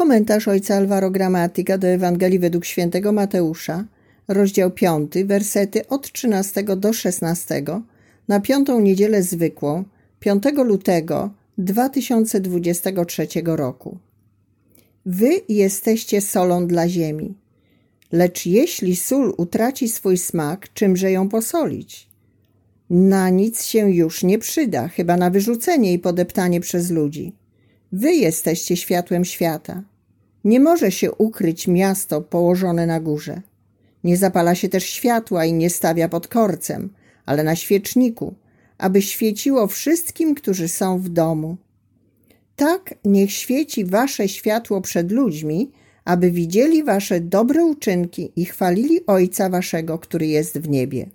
Komentarz ojca Alvaro Gramatyka do Ewangelii według świętego Mateusza, rozdział 5, wersety od 13 do 16, na piątą niedzielę zwykłą, 5 lutego 2023 roku. Wy jesteście solą dla ziemi. Lecz jeśli sól utraci swój smak, czymże ją posolić? Na nic się już nie przyda, chyba na wyrzucenie i podeptanie przez ludzi. Wy jesteście światłem świata. Nie może się ukryć miasto położone na górze. Nie zapala się też światła i nie stawia pod korcem, ale na świeczniku, aby świeciło wszystkim, którzy są w domu. Tak niech świeci wasze światło przed ludźmi, aby widzieli wasze dobre uczynki i chwalili Ojca waszego, który jest w niebie.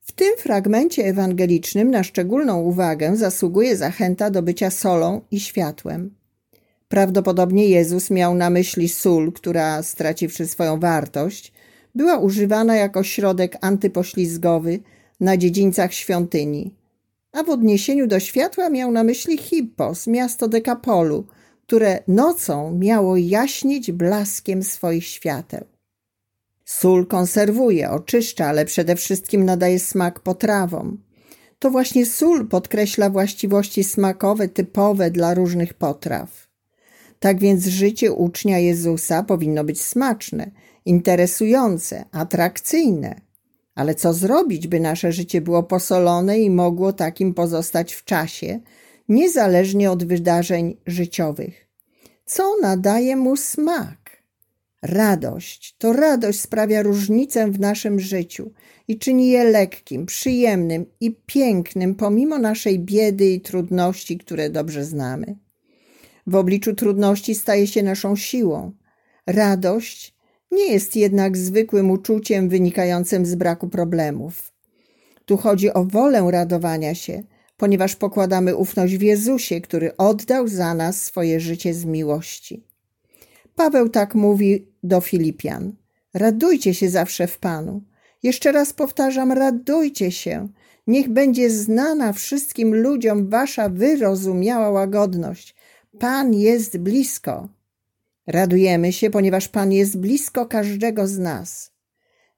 W tym fragmencie ewangelicznym na szczególną uwagę zasługuje zachęta do bycia solą i światłem. Prawdopodobnie Jezus miał na myśli sól, która, straciwszy swoją wartość, była używana jako środek antypoślizgowy na dziedzińcach świątyni, a w odniesieniu do światła miał na myśli Hippos, miasto Dekapolu, które nocą miało jaśnieć blaskiem swoich świateł. Sól konserwuje, oczyszcza, ale przede wszystkim nadaje smak potrawom. To właśnie sól podkreśla właściwości smakowe typowe dla różnych potraw. Tak więc życie ucznia Jezusa powinno być smaczne, interesujące, atrakcyjne. Ale co zrobić, by nasze życie było posolone i mogło takim pozostać w czasie, niezależnie od wydarzeń życiowych? Co nadaje mu smak? Radość. To radość sprawia różnicę w naszym życiu i czyni je lekkim, przyjemnym i pięknym, pomimo naszej biedy i trudności, które dobrze znamy. W obliczu trudności staje się naszą siłą. Radość nie jest jednak zwykłym uczuciem wynikającym z braku problemów. Tu chodzi o wolę radowania się, ponieważ pokładamy ufność w Jezusie, który oddał za nas swoje życie z miłości. Paweł tak mówi do Filipian. Radujcie się zawsze w Panu. Jeszcze raz powtarzam, radujcie się. Niech będzie znana wszystkim ludziom wasza wyrozumiała łagodność. Pan jest blisko. Radujemy się, ponieważ Pan jest blisko każdego z nas.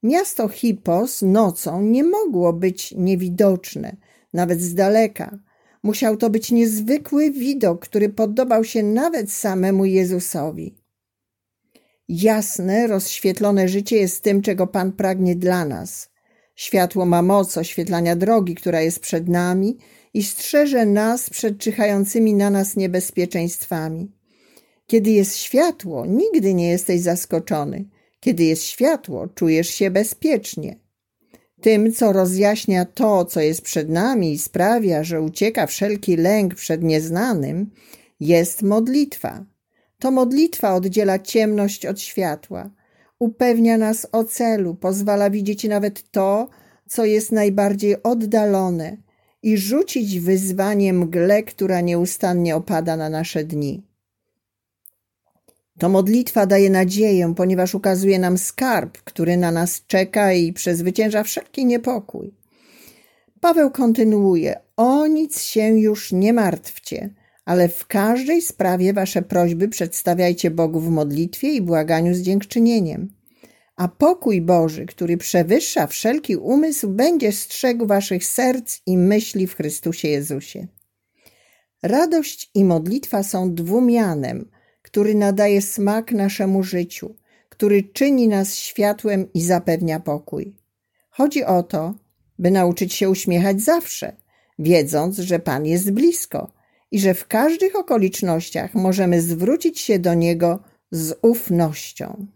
Miasto Hippos nocą nie mogło być niewidoczne, nawet z daleka. Musiał to być niezwykły widok, który podobał się nawet samemu Jezusowi. Jasne, rozświetlone życie jest tym, czego Pan pragnie dla nas. Światło ma moc oświetlania drogi, która jest przed nami i strzeże nas przed czyhającymi na nas niebezpieczeństwami. Kiedy jest światło, nigdy nie jesteś zaskoczony. Kiedy jest światło, czujesz się bezpiecznie. Tym, co rozjaśnia to, co jest przed nami i sprawia, że ucieka wszelki lęk przed nieznanym, jest modlitwa. To modlitwa oddziela ciemność od światła, upewnia nas o celu, pozwala widzieć nawet to, co jest najbardziej oddalone i rzucić wyzwanie mgle, która nieustannie opada na nasze dni. To modlitwa daje nadzieję, ponieważ ukazuje nam skarb, który na nas czeka i przezwycięża wszelki niepokój. Paweł kontynuuje: O nic się już nie martwcie, ale w każdej sprawie wasze prośby przedstawiajcie Bogu w modlitwie i błaganiu z dziękczynieniem. A pokój Boży, który przewyższa wszelki umysł, będzie strzegł waszych serc i myśli w Chrystusie Jezusie. Radość i modlitwa są dwumianem – który nadaje smak naszemu życiu, który czyni nas światłem i zapewnia pokój. Chodzi o to, by nauczyć się uśmiechać zawsze, wiedząc, że Pan jest blisko i że w każdych okolicznościach możemy zwrócić się do Niego z ufnością.